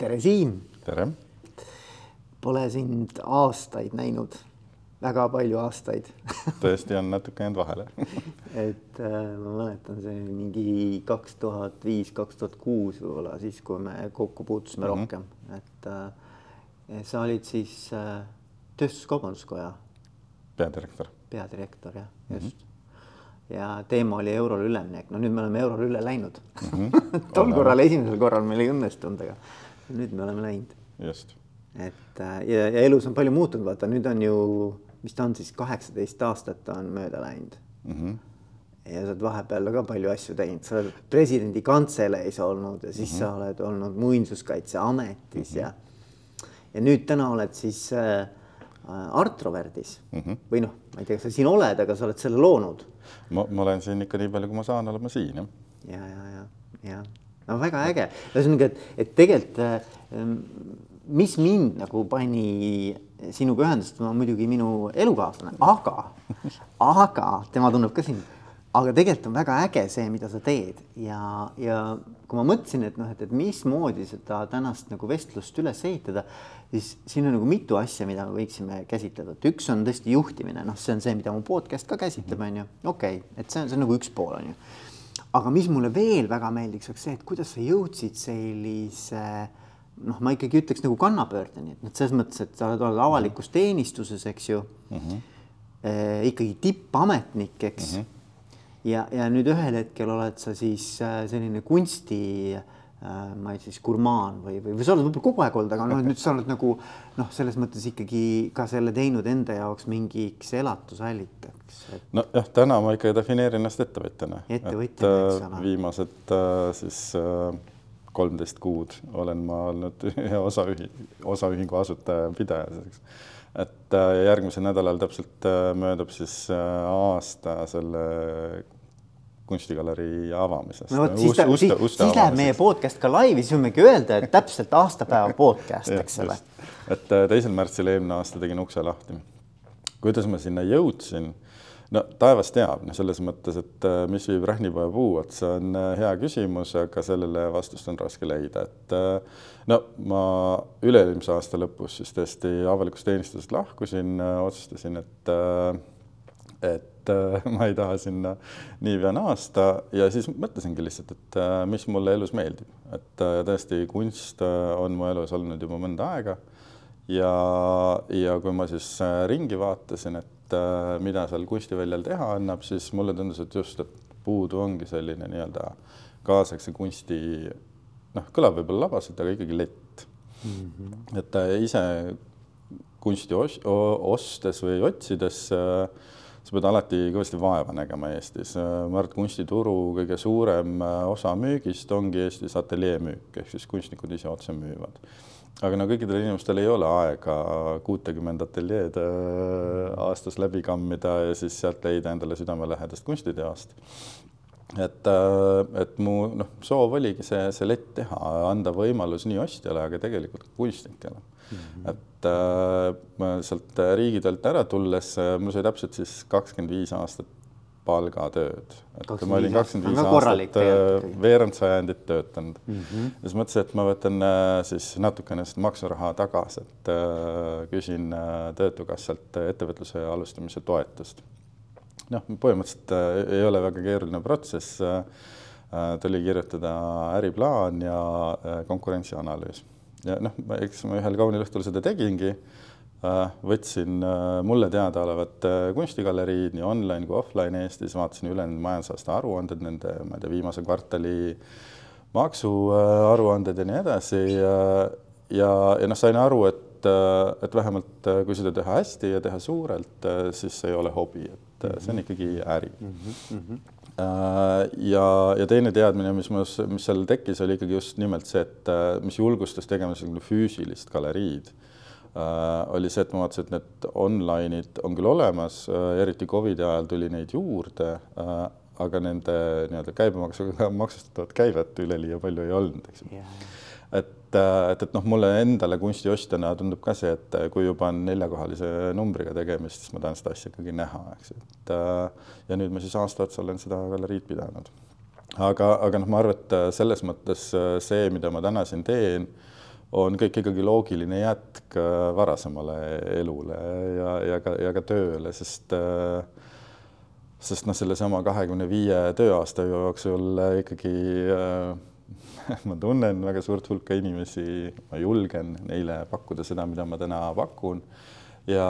tere, Siim. tere. Pole sind aastaid näinud, väga palju aastaid tõesti on natuke jäänud vahele et äh, ma mäletan, see oli mingi kaks tuhat viis, kaks tuhat kuus võib-olla siis, kui me kokku puutusime mm -hmm. rohkem, et äh, sa olid siis äh, Tööstuskaubanduskoja peadirektor. peadirektor jah, just mm. -hmm ja teema oli eurole üleminek, no nüüd me oleme eurole üle läinud mm. -hmm. tol korral, esimesel korral meil ei õnnestunud, aga nüüd me oleme läinud. just. et äh, ja, ja elus on palju muutunud, vaata nüüd on ju, mis ta on siis, kaheksateist aastat on mööda läinud mm. -hmm. ja sa oled vahepeal ka palju asju teinud, sa oled presidendi kantseleis olnud ja siis mm -hmm. sa oled olnud muinsuskaitseametis mm -hmm. ja ja nüüd täna oled siis äh, Art Roverdis mm -hmm. või noh, ma ei tea, kas sa siin oled, aga sa oled selle loonud ma, ma olen siin ikka nii palju, kui ma saan, olen ma siin jah. ja, ja, ja, ja no väga äge, ühesõnaga, et, et tegelikult ähm, mis mind nagu pani sinuga ühendustama, muidugi minu elukaaslane, aga, aga tema tunneb ka sind. Aga tegelikult on väga äge see, mida sa teed. Ja, ja kui ma mõtlesin, et noh, et, et mismoodi seda tänast nagu vestlust üles ehitada, siis siin on nagu mitu asja, mida me võiksime käsitleda, et üks on tõesti juhtimine, noh, see on see, mida mu podcast ka käsitleb, on ju, okei okay,, et see on, see on nagu üks pool, on ju. Aga mis mulle veel väga meeldiks, oleks see, et kuidas sa jõudsid sellise noh, ma ikkagi ütleks nagu kannapöördeni, et noh, selles mõttes, et sa oled avalikus teenistuses, eks ju mm, -hmm. eh, ikkagi tippametnik, eks mm. -hmm ja, ja nüüd ühel hetkel oled sa siis äh, selline kunsti äh, ma ei tea, siis gurmaan või, või, või sa oled võib-olla kogu aeg olnud, aga noh, nüüd sa oled nagu noh, selles mõttes ikkagi ka selle teinud enda jaoks mingiks elatusallikaks et.... nojah, täna ma ikka defineerin ennast ettevõtjana. ettevõtjana, eks ole. viimased siis kolmteist kuud olen ma olnud ühe osaühi-, osaühingu asutaja pidaja, eks et äh, järgmisel nädalal täpselt äh, möödub siis äh, aasta selle kunstigalerii avamisest. no vot, siis, ta, siis, siis läheb meie podcast ka laivi, siis võimegi öelda, et täpselt aastapäeva podcast, eks ole. et teisel märtsil eelmine aasta tegin ukse lahti. kuidas ma sinna jõudsin? no taevas teab, noh, selles mõttes, et mis viib rähnipoja puu otsa, on hea küsimus, aga sellele vastust on raske leida, et no ma üle-eelmise aasta lõpus siis tõesti avalikust teenistusest lahkusin, otsustasin, et et ma ei taha sinna niipea naasta ja siis mõtlesingi lihtsalt, et mis mulle elus meeldib, et tõesti kunst on mu elus olnud juba mõnda aega. ja, ja kui ma siis ringi vaatasin, et mida seal kunstiväljal teha annab, siis mulle tundus, et just, et puudu ongi selline nii-öelda kaasaegse kunsti noh, kõlab võib-olla labaselt, aga ikkagi lett mm. -hmm. et äh, ise kunsti os ostes või otsides äh, sa pead alati kõvasti vaeva nägema Eestis. Äh, ma arvan, et kunstituru kõige suurem osa müügist ongi Eestis ateljeemüük ehk siis kunstnikud ise otse müüvad. aga no kõikidel inimestel ei ole aega kuutekümmend ateljeed aastas läbi kammida ja siis sealt leida endale südamelähedast kunstiteost et, äh, et mu noh, soov oligi see, see lett teha, anda võimalus nii ostjale, aga tegelikult kunstnikele mm. -hmm. et äh, ma sealt riigitöölt ära tulles, äh, mul sai täpselt siis kakskümmend viis aastat palgatööd, et ma olin kakskümmend viis aastat äh, veerand sajandit töötanud mm. -hmm. ja siis mõtlesin, et ma võtan siis natukene seda maksuraha tagasi, et äh, küsin Töötukassalt ettevõtluse alustamise toetust noh, põhimõtteliselt äh, ei ole väga keeruline protsess äh,. tuli kirjutada äriplaan ja äh, konkurentsianalüüs ja noh, eks ma ühel kaunil õhtul seda tegingi äh,. võtsin äh, mulle teadaolevat äh, kunstigaleriid nii online kui offline Eestis, vaatasin ülejäänud majandusaasta aruanded, nende, ma ei tea, viimase kvartali maksuaruanded ja nii edasi ja, ja, ja noh, sain aru, et et vähemalt kui seda teha hästi ja teha suurelt, siis see ei ole hobi, et see on ikkagi äri mm. -hmm. Ja, ja teine teadmine, mis mul, mis seal tekkis, oli ikkagi just nimelt see, et äh, mis julgustas tegema selline füüsilist galeriid. Uh, oli see, et ma vaatasin, et need online'id on küll olemas eriti Covidi ajal tuli neid juurde aga nende nii-öelda käibemaksuga maksustatavat käivet üleliia palju ei olnud, eks ju. Et, äh, et, et noh, mulle endale kunstiostjana tundub ka see, et kui juba on neljakohalise numbriga tegemist, siis ma tahan seda asja ikkagi näha, eks, et ja nüüd ma siis aasta otsa olen seda galeriid pidanud. aga, aga noh, ma arvan, et selles mõttes see, mida ma täna siin teen, on kõik ikkagi loogiline jätk varasemale elule ja, ja ka, ja ka tööle, sest äh, sest noh, sellesama kahekümne viie tööaasta jooksul ikkagi äh, ma tunnen väga suurt hulka inimesi, ma julgen neile pakkuda seda, mida ma täna pakun. ja,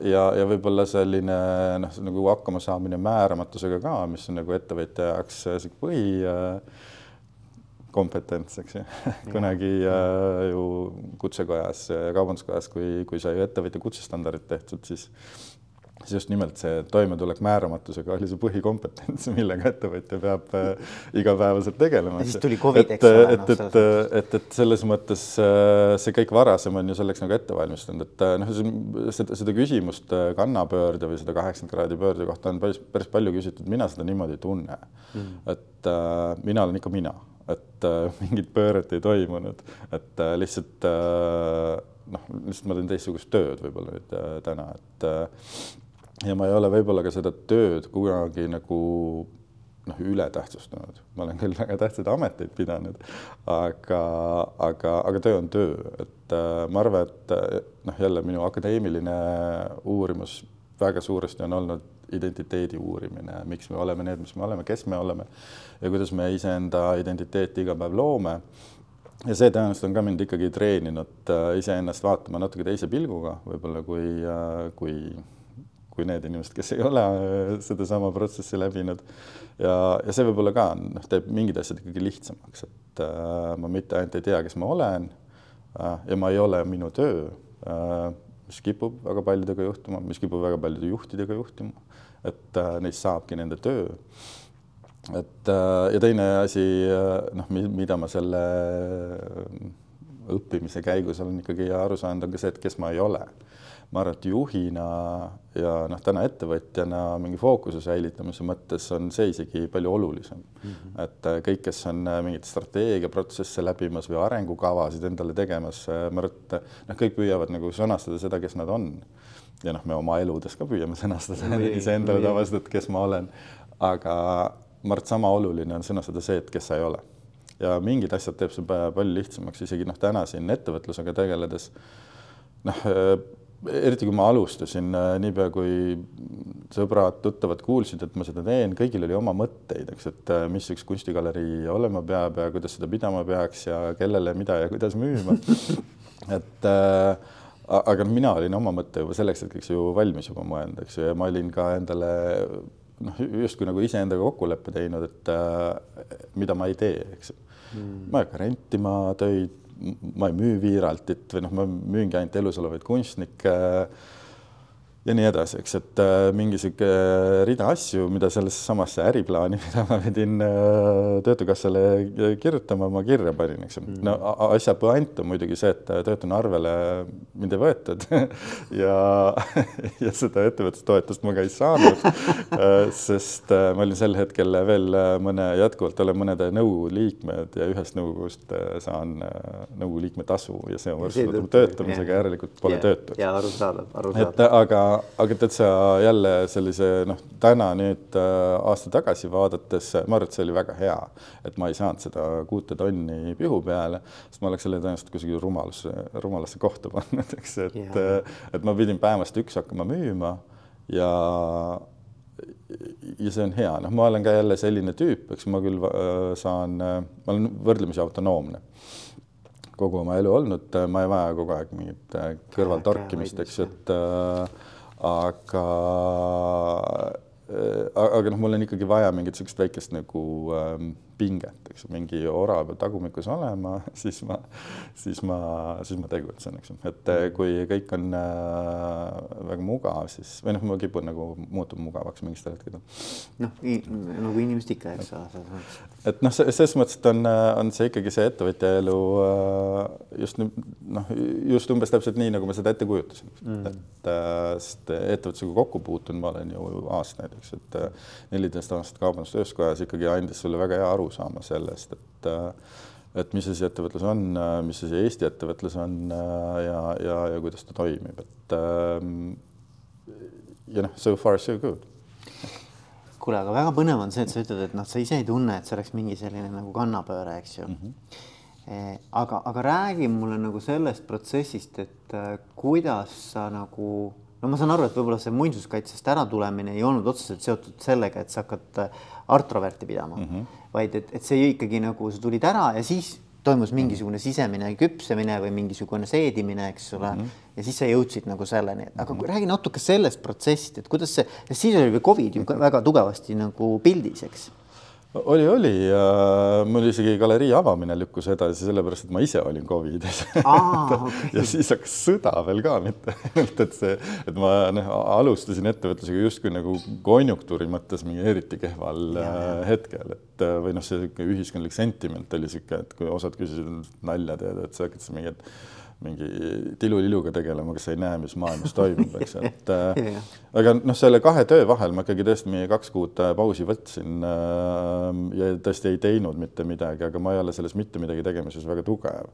ja, ja võib-olla selline noh, nagu hakkama saamine määramatusega ka, mis on nagu ettevõtja jaoks sihuke põhi äh, kompetents, eks ju. kunagi äh, ju kutsekojas, kaubanduskojas, kui, kui sai ettevõtja kutsestandardid tehtud, siis siis just nimelt see toimetulek määramatusega oli see põhikompetents, millega ettevõtja peab äh, igapäevaselt tegelema. ja siis tuli Covid, eks ole. et, et, et, et, et selles mõttes äh, see kõik varasem on ju selleks nagu ette valmistunud, et äh, noh, seda, seda küsimust äh, kannapöörde või seda kaheksakümmend kraadi pöörde kohta on päris, päris palju küsitud, mina seda niimoodi ei tunne mm.. et äh, mina olen ikka mina et äh, mingit pööret ei toimunud, et äh, lihtsalt äh, noh, lihtsalt ma teen teistsugust tööd võib-olla nüüd äh, täna, et äh, ja ma ei ole võib-olla ka seda tööd kunagi nagu noh, ületähtsustanud, ma olen küll väga tähtsaid ameteid pidanud, aga, aga, aga töö on töö, et äh, ma arvan, et äh, noh, jälle minu akadeemiline uurimus väga suuresti on olnud identiteedi uurimine, miks me oleme need, mis me oleme, kes me oleme ja kuidas me iseenda identiteeti iga päev loome. ja see tõenäoliselt on ka mind ikkagi treeninud äh, iseennast vaatama natuke teise pilguga, võib-olla kui, äh, kui, kui need inimesed, kes ei ole äh, sedasama protsessi läbinud. ja, ja see võib-olla ka noh, teeb mingid asjad ikkagi lihtsamaks, et äh, ma mitte ainult ei tea, kes ma olen äh, ja ma ei ole minu töö äh, mis kipub väga paljudega juhtuma, mis kipub väga paljude juhtidega juhtuma, et äh, neist saabki nende töö. et äh, ja teine asi äh,, noh, mida ma selle õppimise käigus olen ikkagi aru saanud, on ka see, et kes ma ei ole ma arvan, et juhina ja noh, täna ettevõtjana mingi fookuse säilitamise mõttes on see isegi palju olulisem mm. -hmm. et äh, kõik, kes on äh, mingeid strateegiaprotsesse läbimas või arengukavasid endale tegemas, äh, ma arvan, et noh, kõik püüavad nagu sõnastada seda, kes nad on. ja noh, me oma eludes ka püüame sõnastada iseendale tavaliselt, et kes ma olen, aga ma arvan, et sama oluline on sõnastada see, et kes sa ei ole. Ja mingid asjad teeb see palju lihtsamaks, isegi noh, täna siin ettevõtlusega tegeledes noh eriti kui ma alustasin, äh, niipea kui sõbrad-tuttavad kuulsid, et ma seda teen, kõigil oli oma mõtteid, eks, et äh, mis üks kunstigalerii olema peab ja kuidas seda pidama peaks ja kellele, mida ja kuidas müüma. et äh, aga mina olin oma mõtte juba selleks hetkeks ju valmis juba mõelnud, eks ju, ja ma olin ka endale noh, justkui nagu iseendaga kokkuleppe teinud, et äh, mida ma ei tee, eks mm.. ma ei hakka rentima töid ma ei müü Viiraltit või noh, ma müüngi ainult elus olevaid kunstnikke ja nii edasi, eks, et äh, mingi sihuke rida asju, mida sellesse samasse äriplaani, mida ma pidin äh, Töötukassale kirjutama, ma kirja panin, eks mm.. no asja puänt on muidugi see, et töötuna arvele mind ei võetud ja, ja seda ettevõtlustoetust ma ka ei saanud äh, sest ma olin sel hetkel veel mõne, jätkuvalt olen mõnede nõukogu liikmed ja ühest nõukogust saan nõukogu liikme tasu ja see on võrdsustatud töötamisega, järelikult pole ja, töötu. ja arusaadav, arusaadav. et aga aga tead sa jälle sellise noh, täna nüüd äh, aasta tagasi vaadates, ma arvan, et see oli väga hea, et ma ei saanud seda kuute tonni pihu peale, sest ma oleks selle tõenäoliselt kusagil rumalasse, rumalasse kohta pannud, eks, et yeah., et ma pidin päevast üks hakkama müüma ja ja see on hea, noh, ma olen ka jälle selline tüüp, eks ma küll äh, saan, äh, ma olen võrdlemisi autonoomne kogu oma elu olnud, ma ei vaja kogu aeg mingit kõrvaltorkimist, eks et äh, aga äh, aga noh, mul on ikkagi vaja mingit niisugust väikest nagu ähm, pinget, eks ju, mingi orav tagumikus olema, siis ma, siis ma, siis ma tegutsen, eks ju, et äh, kui kõik on äh, väga mugav, siis või noh, ma kipun nagu muutuma mugavaks mingitel hetkedel. noh, nagu inimesed ikka, eks ole. et noh, selles mõttes, et on, on see ikkagi see ettevõtja elu äh, just noh, just umbes täpselt nii, nagu ma seda ette kujutasin mm., et äh, sest ettevõtlusega kokku puutunud ma olen ju aastaid, eks, et neliteist aastat kaubandus-tööstuskojas ikkagi andis sulle väga hea aru aru saama sellest, et et mis asi ettevõtlus on, mis asi Eesti ettevõtlus on ja, ja, ja kuidas ta toimib, et ja noh, so far so good kuule, aga väga põnev on see, et sa ütled, et noh, sa ise ei tunne, et see oleks mingi selline nagu kannapööre, eks ju mm. -hmm aga, aga räägi mulle nagu sellest protsessist, et äh, kuidas sa nagu, no ma saan aru, et võib-olla see muinsuskaitsest äratulemine ei olnud otseselt seotud sellega, et sa hakkad äh, Art Roverti pidama mm, -hmm. vaid et, et see ikkagi nagu sa tulid ära ja siis toimus mingisugune sisemine küpsemine või mingisugune seedimine, eks ole mm. -hmm. ja siis sa jõudsid nagu selleni, aga mm -hmm. räägi natuke sellest protsessist, et kuidas see, siis oli Covid ju väga tugevasti nagu pildis, eks oli, oli ja mul isegi galerii avamine lükkus edasi, sellepärast et ma ise olin Covidis okay. ja siis hakkas sõda veel ka, mitte ainult, et see, et ma noh, alustasin ettevõtlusega justkui nagu konjunktuuri mõttes mingi eriti kehval ja, ja. hetkel, et või noh, see ühiskondlik sentiment oli niisugune, et kui osad küsisid nalja teed, et sa hakkad siis mingi, et mingi tiluliluga tegelema, sa ei näe, mis maailmas toimub, eks, et äh, aga noh, selle kahe töö vahel ma ikkagi tõesti mingi kaks kuud äh, pausi võtsin äh, ja tõesti ei teinud mitte midagi, aga ma ei ole selles mitte midagi tegemises väga tugev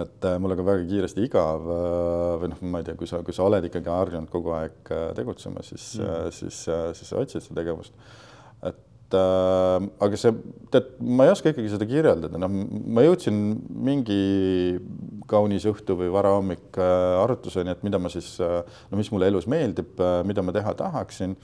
et äh, mul aga väga kiiresti igav äh, või noh, ma ei tea, kui sa, kui sa oled ikkagi harjunud kogu aeg äh, tegutsema, siis mm., siis, siis sa otsid seda tegevust. et äh, aga see, tead, ma ei oska ikkagi seda kirjeldada, noh, ma jõudsin mingi kaunis õhtu või varahommik äh, arutluseni, et mida ma siis äh,, no mis mulle elus meeldib äh,, mida ma teha tahaksin.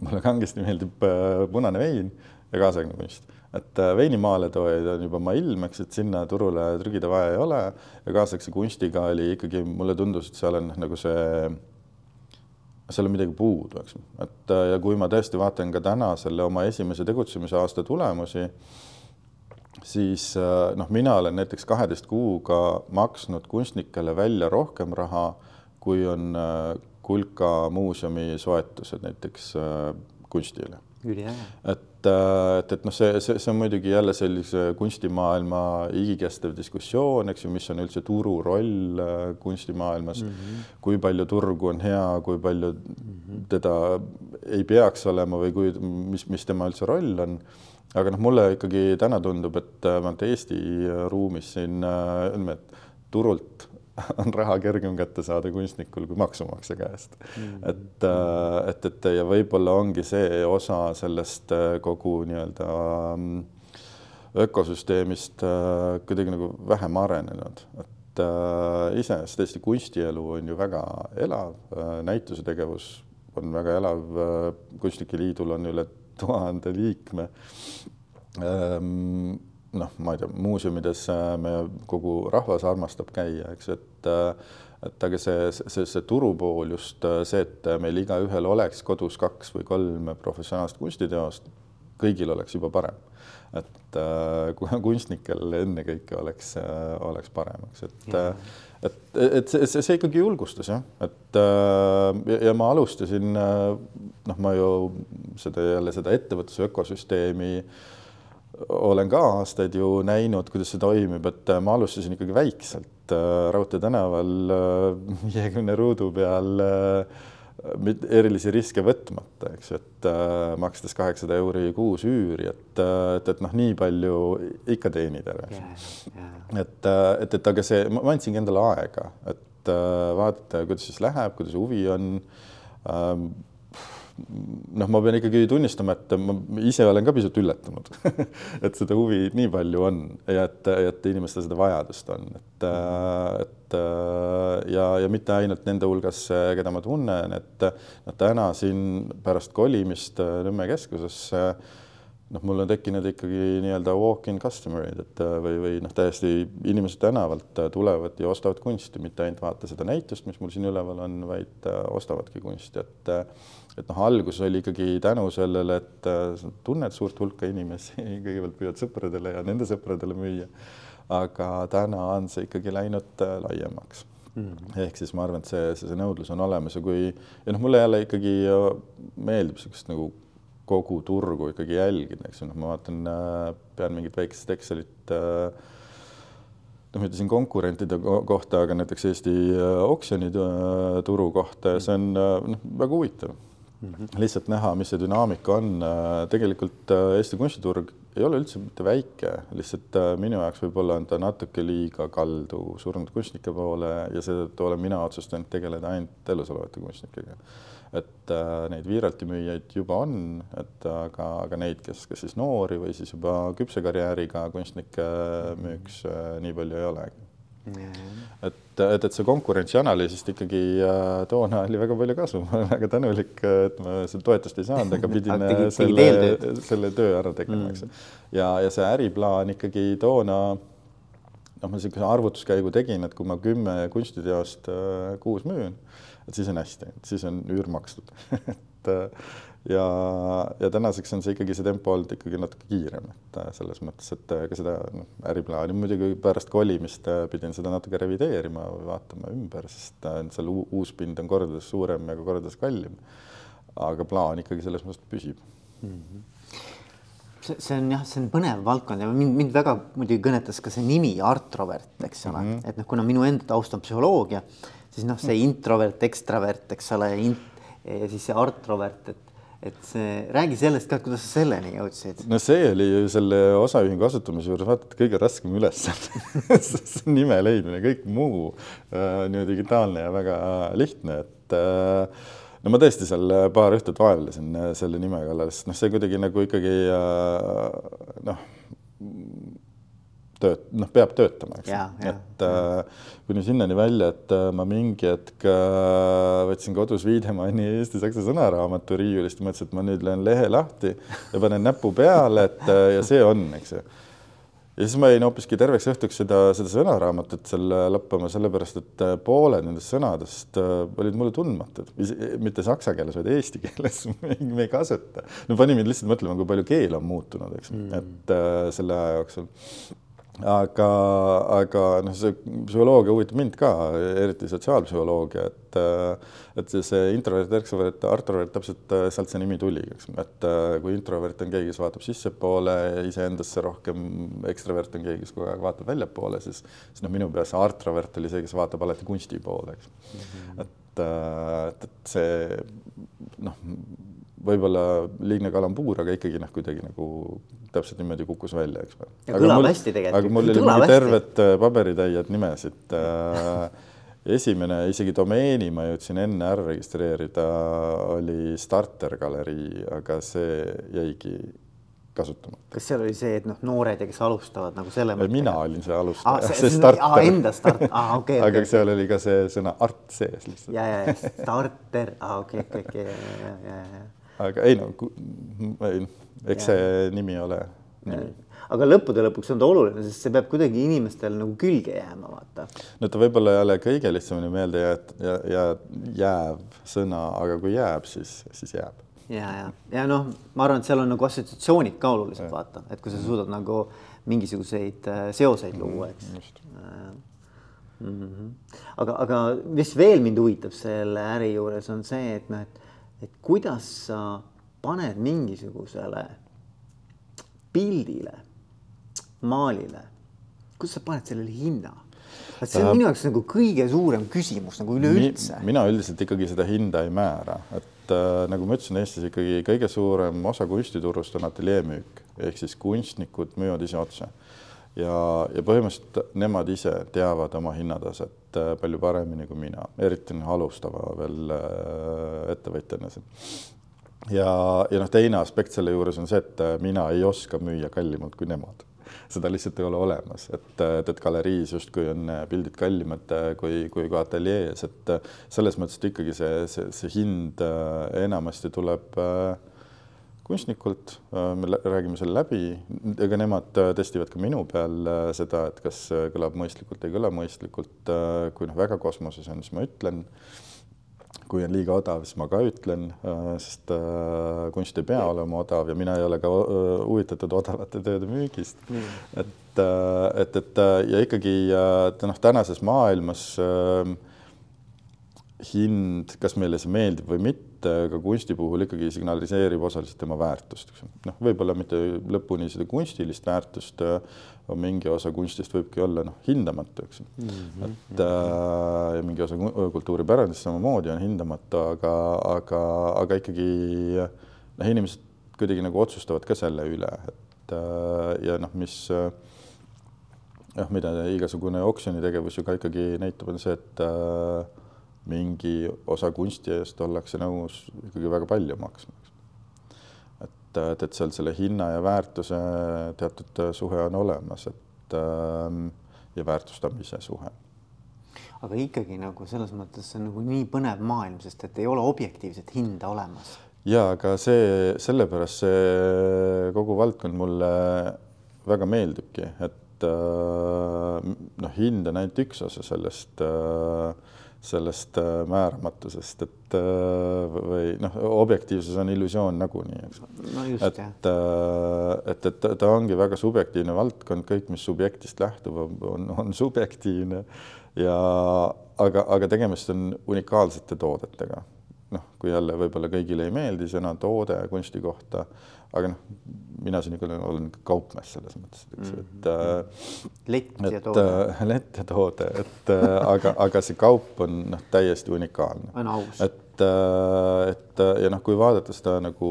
mulle kangesti meeldib äh, punane vein ja kaasaegne kunst et äh, veinimaaletoojaid on juba maa ilm, eks, et sinna turule trügida vaja ei ole ja kaasaegse kunstiga oli ikkagi, mulle tundus, et seal on nagu see seal on midagi puudu, eks, et äh, ja kui ma tõesti vaatan ka täna selle oma esimese tegutsemise aasta tulemusi, siis äh, noh, mina olen näiteks kaheteist kuuga maksnud kunstnikele välja rohkem raha, kui on äh, Kulka muuseumi soetused näiteks kunstile. Et et, äh, et, et noh, see, see, see on muidugi jälle sellise kunstimaailma igikestev diskussioon, eks ju, mis on üldse turu roll äh, kunstimaailmas mm, -hmm. kui palju turgu on hea, kui palju mm -hmm. teda ei peaks olema või kui, mis, mis tema üldse roll on aga noh, mulle ikkagi täna tundub, et vähemalt Eesti ruumis siin ütleme, et turult on raha kergem kätte saada kunstnikul kui maksumaksja käest. Mm.. et, äh, et, et ja võib-olla ongi see osa sellest äh, kogu nii-öelda mm, ökosüsteemist äh, kuidagi nagu vähem arenenud, et iseenesest Eesti kunstielu on ju väga elav, näituse tegevus on väga elav, Kunstnike Liidul on üle tuhande liikme. Ehm, noh, ma ei tea, muuseumides me kogu rahvas armastab käia, eks, et et aga see, see, see turupool just see, et meil igaühel oleks kodus kaks või kolm professionaalset kunstiteost, kõigil oleks juba parem. et kui kunstnikel ennekõike oleks, oleks parem, eks, et ja. et, et see, see, see ikkagi julgustas jah, et ja, ja ma alustasin noh, ma ju seda jälle seda ettevõtluse ökosüsteemi äh, olen ka aastaid ju näinud, kuidas see toimib, et äh, ma alustasin ikkagi väikselt äh, Raudtee tänaval äh, viiekümne ruudu peal erilisi riske võtmata, eks ju, et äh, makstes kaheksasada euri kuus üüri, et, et, et noh, nii palju ikka teenid ära yeah,. Yeah. et, et, et aga see, ma andsingi endale aega, et äh, vaadata, kuidas siis läheb, kuidas huvi on ähm, noh, ma pean ikkagi tunnistama, et ma ise olen ka pisut üllatunud et seda huvi nii palju on ja et, et inimestel seda vajadust on, et, et ja, ja mitte ainult nende hulgas, keda ma tunnen, et täna siin pärast kolimist Nõmme keskusesse noh, mul on tekkinud ikkagi nii-öelda walk-in customer'id, et või, või noh, täiesti inimesed tänavalt tulevad ja ostavad kunsti, mitte ainult vaata seda näitust, mis mul siin üleval on, vaid ostavadki kunsti, et et noh, algus oli ikkagi tänu sellele, et tunned suurt hulka inimesi, kõigepealt püüad sõpradele ja nende sõpradele müüa. aga täna on see ikkagi läinud laiemaks mm. -hmm. ehk siis ma arvan, et see, see, see nõudlus on olemas ja kui ja noh, mulle jälle ikkagi meeldib niisugust nagu kogu turgu ikkagi jälgida, eks ju, noh, ma vaatan, äh, pean mingit väikest Excelit äh, noh, ütlesin konkurentide kohta, aga näiteks Eesti äh, oksjonituru kohta ja see on noh, väga huvitav mm. -hmm. lihtsalt näha, mis see dünaamika on. tegelikult Eesti kunstiturg ei ole üldse mitte väike, lihtsalt äh, minu jaoks võib-olla on ta natuke liiga kaldu surnud kunstnike poole ja seetõttu olen mina otsustanud tegeleda ainult elus olevate kunstnikega. Et äh, neid Viiralti müüjaid juba on, et aga, aga neid, kes, kes siis noori või siis juba küpse karjääriga kunstnikke müüks äh,, nii palju ei olegi. Et, et, et see konkurentsianalüüsist ikkagi äh, toona oli väga palju kasu, ma olen väga tänulik, et ma seda toetust ei saanud, aga pidin äh, selle, selle töö ära tegema, eks. Mm.. ja, ja see äriplaan ikkagi toona noh, ma niisuguse arvutuskäigu tegin, et kui ma kümme kunstiteost äh, kuus müün, et siis on hästi, siis on üür makstud et äh, ja, ja tänaseks on see ikkagi see tempo olnud ikkagi natuke kiirem, et äh, selles mõttes, et äh, ka seda noh, äriplaani muidugi pärast kolimist äh, pidin seda natuke revideerima või vaatama ümber, sest seal uus pind on kordades suurem ja ka kordades kallim. aga plaan ikkagi selles mõttes püsib mm. -hmm see, see on jah, see on põnev valdkond ja mind, mind väga muidugi kõnetas ka see nimi Art Robert, eks ole mm, -hmm. et noh, kuna minu enda taust on psühholoogia, siis noh, see introvert, ekstravert, eks ole, ja siis see Art Robert, et et see, räägi sellest ka, kuidas sa selleni jõudsid? no see oli ju selle osaühingu asutamise juures vaata et kõige raskem ülesanne nime leidmine, kõik muu äh, nii digitaalne ja väga lihtne, et äh, no ma tõesti seal paar õhtut vaevlesin äh, selle nime kallal, sest noh, see kuidagi nagu ikkagi äh, noh tööt-, noh, peab töötama, eks. et äh, kuni sinnani välja, et äh, ma mingi hetk äh, võtsin kodus Wiedemanni Eesti-Saksa sõnaraamatu riiulist, mõtlesin, et ma nüüd löön lehe lahti ja panen näpu peale, et äh, ja see on, eks ju ja siis ma jäin hoopiski terveks õhtuks seda, seda sõnaraamatut seal lappama, sellepärast et äh, pooled nendest sõnadest äh, olid mulle tundmatud, mitte saksa keeles, vaid eesti keeles me ei kasuta. no pani mind lihtsalt mõtlema, kui palju keel on muutunud, eks mm., et äh, selle aja jooksul aga, aga noh, see psühholoogia huvitab mind ka, eriti sotsiaalpsühholoogia, et et see introvert, ekstrovert, artrovert, täpselt äh, sealt see nimi tuli, eks, et äh, kui introvert on keegi, kes vaatab sissepoole, iseendasse rohkem, ekstrovert on keegi, kes kogu aeg vaatab väljapoole, siis, siis noh, minu peas see artrovert oli see, kes vaatab alati kunsti poole, eks mm. -hmm. et, äh, et, et see noh võib-olla liigne kalambuur, aga ikkagi noh, kuidagi nagu täpselt niimoodi kukkus välja, eks. kõlab hästi tegelikult. aga mul oli mingi tervet äh, paberitäied nimesid äh, esimene isegi domeeni ma jõudsin enne ära registreerida, oli starter galerii, aga see jäigi kasutamata. kas seal oli see, et noh, noored ja kes alustavad nagu selle mõttega? mina olin see alustaja ah,, see, see starter. Enda start, aa okei okay,. aga okay. seal oli ka see sõna art sees lihtsalt. ja, ja, ja starter, aa okei, okei, okei, ja, ja, ja aga ei no, ei, eks see nimi ole nimi. aga lõppude lõpuks on ta oluline, sest see peab kuidagi inimestel nagu külge jääma, vaata. no ta võib-olla ei ole kõige lihtsamini meelde jääd, ja, ja jääv sõna, aga kui jääb, siis, siis jääb. ja, ja, ja noh, ma arvan, et seal on nagu assotsiatsioonid ka olulised, vaata, et kui sa suudad nagu mingisuguseid äh, seoseid luua, eks mm. -hmm. aga, aga mis veel mind huvitab selle äri juures on see, et noh, et et kuidas sa paned mingisugusele pildile, maalile, kuidas sa paned sellele hinna? et see on minu jaoks nagu kõige suurem küsimus nagu üleüldse Mi,. mina üldiselt ikkagi seda hinda ei määra, et äh, nagu ma ütlesin, Eestis ikkagi kõige suurem osa kunstiturust on ateljeemüük ehk siis kunstnikud müüvad ise otse ja, ja põhimõtteliselt nemad ise teavad oma hinnataset äh, palju paremini kui mina, eriti noh, alustava veel äh, ettevõtjana siin. ja, ja noh, teine aspekt selle juures on see, et äh, mina ei oska müüa kallimalt kui nemad seda lihtsalt ei ole olemas, et, et, et galeriis justkui on pildid kallimad kui, kui ka ateljees, et selles mõttes, et ikkagi see, see, see hind enamasti tuleb äh, kunstnikult, äh, me räägime selle läbi, ega nemad äh, testivad ka minu peal äh, seda, et kas kõlab mõistlikult, ei kõla mõistlikult. kui noh, väga kosmoses on, siis ma ütlen. kui on liiga odav, siis ma ka ütlen, sest kunst ei pea olema odav ja mina ei ole ka huvitatud odavate tööde müügist mm.. et, et, et ja ikkagi noh, tänases maailmas hind, kas meile see meeldib või mitte ka kunsti puhul ikkagi signaliseerib osaliselt tema väärtust, eks noh, võib-olla mitte lõpuni seda kunstilist väärtust, mingi osa kunstist võibki olla noh, hindamatu, eks mm. -hmm. et äh, ja mingi osa kultuuripärandist samamoodi on hindamatu, aga, aga, aga ikkagi noh, inimesed kuidagi nagu otsustavad ka selle üle, et et ja noh, mis noh, mida igasugune oksjonitegevus ju ka ikkagi näitab, on see, et mingi osa kunsti eest ollakse nõus ikkagi väga palju maksma. et, et, seal selle hinna ja väärtuse teatud suhe on olemas, et ja väärtustamise suhe aga ikkagi nagu selles mõttes see on nagu nii põnev maailm, sest et ei ole objektiivset hinda olemas. ja aga see, sellepärast see kogu valdkond mulle väga meeldibki, et äh, noh, hind on ainult üks osa sellest äh, sellest äh, määramatusest, et äh, või noh, objektiivsus on illusioon nagunii, eks no. et, äh, et, et ta ongi väga subjektiivne valdkond, kõik, mis subjektist lähtub, on, on subjektiivne ja aga, aga tegemist on unikaalsete toodetega. noh, kui jälle võib-olla kõigile ei meeldi sõna toode kunsti kohta aga noh, mina siin ikka olen kaupmees selles mõttes, eks, et mm. lett ja toode. Äh, lett ja toode, et äh, aga, aga see kaup on noh, täiesti unikaalne. on aus. et, et ja noh, kui vaadata seda nagu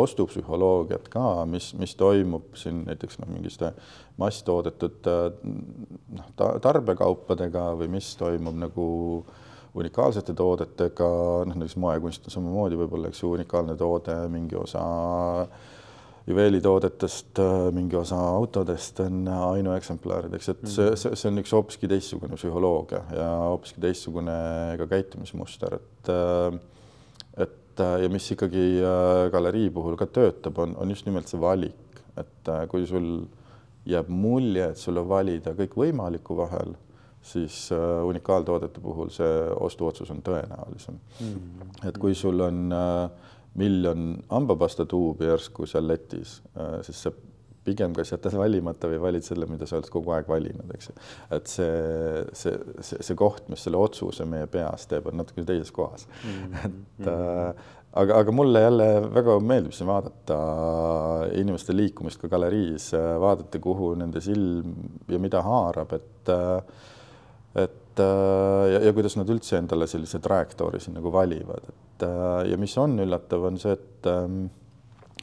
ostupsühholoogiat ka, mis, mis toimub siin näiteks noh, mingiste masstoodetud noh, tarbekaupadega või mis toimub nagu äh, unikaalsete toodetega, noh näiteks moekunst on samamoodi võib-olla, ju, unikaalne toode, mingi osa juveelitoodetest, mingi osa autodest on ainueksemplarid, eks, et see, see, see on üks hoopiski teistsugune psühholoogia ja hoopiski teistsugune ka käitumismuster, et et ja mis ikkagi galerii puhul ka töötab, on, on just nimelt see valik, et kui sul jääb mulje, et sul on valida kõikvõimaliku vahel siis äh, unikaaltoodete puhul see ostuotsus on tõenäolisem mm. et kui sul on äh, miljon hambapasta tuubi järsku seal letis äh,, siis sa pigem kas jätad valimata või valid selle, mida sa oled kogu aeg valinud, eks ju. et see, see, see, see koht, mis selle otsuse meie peas teeb, on natuke teises kohas mm. -hmm. et äh, aga, aga mulle jälle väga meeldib siin vaadata inimeste liikumist ka galeriis, vaadata, kuhu nende silm ja mida haarab, et äh, et äh, ja, ja kuidas nad üldse endale sellise trajektoori siin nagu valivad, et äh, ja mis on üllatav, on see, et ähm,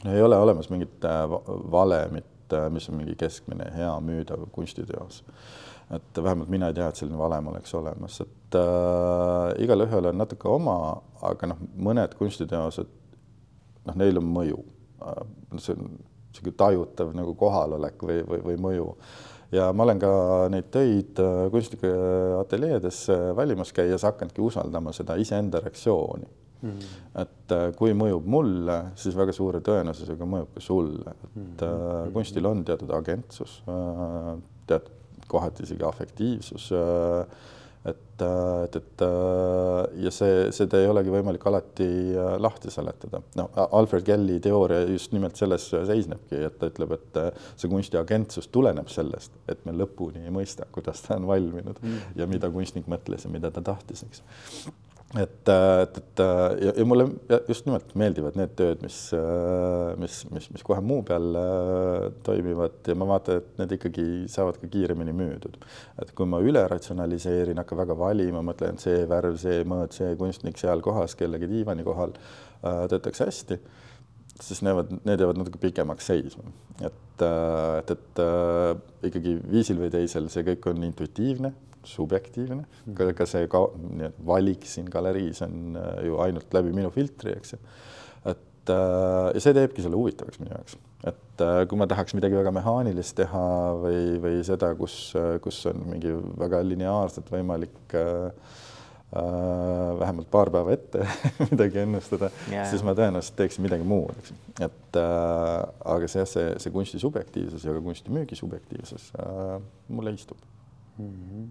ei ole olemas mingit äh, valemit, mis on mingi keskmine hea müüdav kunstiteos. et vähemalt mina ei tea, et selline valem oleks olemas, et äh, igalühel on natuke oma, aga noh, mõned kunstiteosed, noh, neil on mõju see on niisugune tajutav nagu kohalolek või, või, või mõju ja ma olen ka neid töid äh, kunstnike ateljeedes valimas käies hakanudki usaldama seda iseenda reaktsiooni mm. -hmm. et äh, kui mõjub mulle, siis väga suure tõenäosusega mõjub ka sulle, et mm -hmm. kunstil on teatud agentsus, teatud kohati isegi afektiivsus et, et, et ja see, seda ei olegi võimalik alati äh, lahti seletada. no Alfred Kelly teooria just nimelt selles seisnebki, et ta ütleb, et äh, see kunsti agentsus tuleneb sellest, et me lõpuni ei mõista, kuidas ta on valminud mm. ja mida kunstnik mõtles ja mida ta tahtis, eks et, et, et ja, ja mulle just nimelt meeldivad need tööd, mis, mis, mis, mis kohe muu peal toimivad ja ma vaatan, et need ikkagi saavad ka kiiremini müüdud. et kui ma üle ratsionaliseerin, hakkan väga valima, mõtlen see värv, see mõõt, see kunstnik seal kohas kellegi diivani kohal töötaks hästi, siis nevad, need jäävad natuke pikemaks seisma. et, et, et ikkagi viisil või teisel see kõik on intuitiivne subjektiivne, ka, ka see ka, valik siin galeriis on äh, ju ainult läbi minu filtri, eks ju. et äh, ja see teebki selle huvitavaks minu jaoks, et äh, kui ma tahaks midagi väga mehaanilist teha või, või seda, kus, kus on mingi väga lineaarselt võimalik äh, vähemalt paar päeva ette midagi ennustada yeah., siis ma tõenäoliselt teeksin midagi muud, eks. et äh, aga see, see, see kunsti subjektiivsus ja ka kunstimüügi subjektiivsus äh, mulle istub mm. -hmm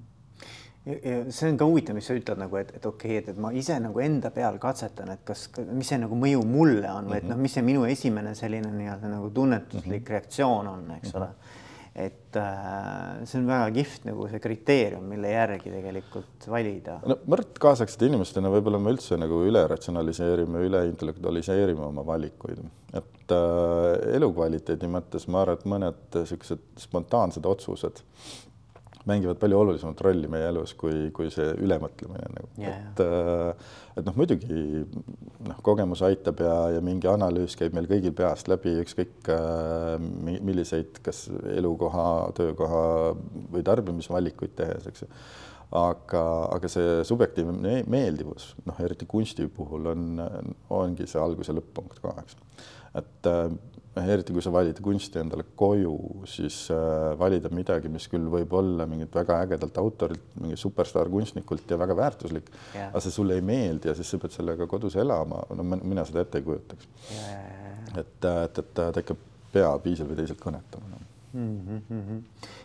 see on ka huvitav, mis sa ütled nagu, et, et okei okay,, et, et ma ise nagu enda peal katsetan, et kas, mis see nagu mõju mulle on või et noh, mis see minu esimene selline nii-öelda nagu tunnetuslik mm -hmm. reaktsioon on, eks ole. et äh, see on väga kihvt nagu see kriteerium, mille järgi tegelikult valida. no Mart kaasaegsete inimestena võib-olla me üldse nagu üle ratsionaliseerime, üle intellektualiseerime oma valikuid, et äh, elukvaliteedi mõttes ma arvan, et mõned niisugused spontaansed otsused mängivad palju olulisemat rolli meie elus kui, kui see ülemõtlemine nagu Yeah. et äh, et noh, muidugi noh, kogemus aitab ja, ja mingi analüüs käib meil kõigil peast läbi, ükskõik äh, mi- milliseid, kas elukoha, töökoha või tarbimisvalikuid tehes, eks ju. aga, aga see subjektiivne me- meeldivus, noh, eriti kunsti puhul on, ongi see algus- ja lõpp-punkt ka, eks. et äh, eriti kui sa valid kunsti endale koju, siis äh, valida midagi, mis küll võib olla mingit väga ägedalt autorilt, mingi superstaar kunstnikult ja väga väärtuslik aga see sulle ei meeldi ja siis sa pead sellega kodus elama, no mina seda ette ei kujutaks. et, et, et ta ikka peab viisil või teisel kõnetama no.. Mhm,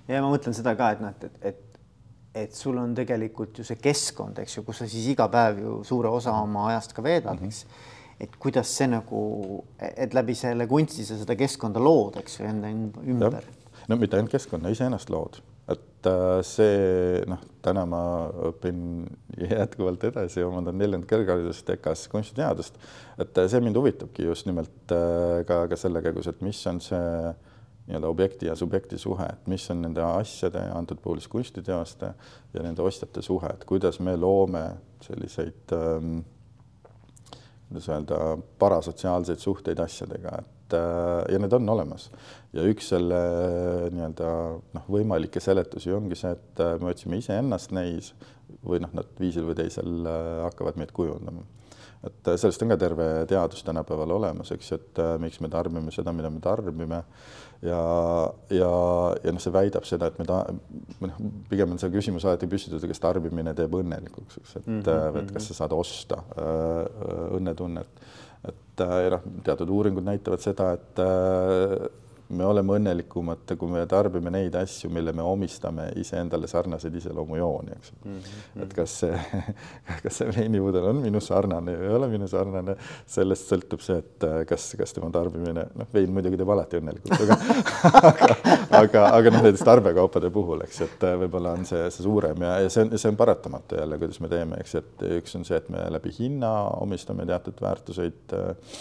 ja ma mõtlen seda ka, et noh, et, et, et, sul on tegelikult ju see keskkond, eks ju, kus sa siis iga päev ju suure osa oma ajast ka veedad, eks. Et kuidas see nagu, et läbi selle kunsti sa seda keskkonda lood, eks ju, enda ümber. no mitte ainult keskkonna, iseennast lood, et äh, see noh, täna ma õpin jätkuvalt edasi, omandan neljandat kõrgharidust EKA-s kunstiteadust, et äh, see mind huvitabki just nimelt äh, ka, ka selle käigus, et mis on see nii-öelda objekti ja subjekti suhe, et mis on nende asjade, antud puhul siis kunstiteoste ja nende ostjate suhe, et kuidas me loome selliseid ähm, kuidas öelda, parasotsiaalseid suhteid asjadega, et äh, ja need on olemas. ja üks selle nii-öelda noh, võimalikke seletusi ongi see, et äh, me otsime iseennast neis või noh, nad viisil või teisel äh, hakkavad meid kujundama. et äh, sellest on ka terve teadus tänapäeval olemas, eks et äh, miks me tarbime seda, mida me tarbime ja, ja, ja noh, see väidab seda, et me ta-, noh, pigem on see küsimus alati püstitatud, kas tarbimine teeb õnnelikuks, eks, et mm, -hmm. et kas sa saad osta äh, õnnetunnet. et äh, ja noh, teatud uuringud näitavad seda, et äh, me oleme õnnelikumad, kui me tarbime neid asju, mille me omistame iseendale sarnaseid iseloomujooni, eks mm. -hmm. et kas see, kas see veinipudel on minu sarnane või ei ole minu sarnane, sellest sõltub see, et äh, kas, kas tema tarbimine, noh, vein muidugi teeb alati õnnelikuks, aga aga, aga, aga noh, näiteks tarbekaupade puhul, eks, et äh, võib-olla on see, see suurem ja, ja see on, see on paratamatu jälle, kuidas me teeme, eks, et üks on see, et me läbi hinna omistame teatud väärtuseid äh,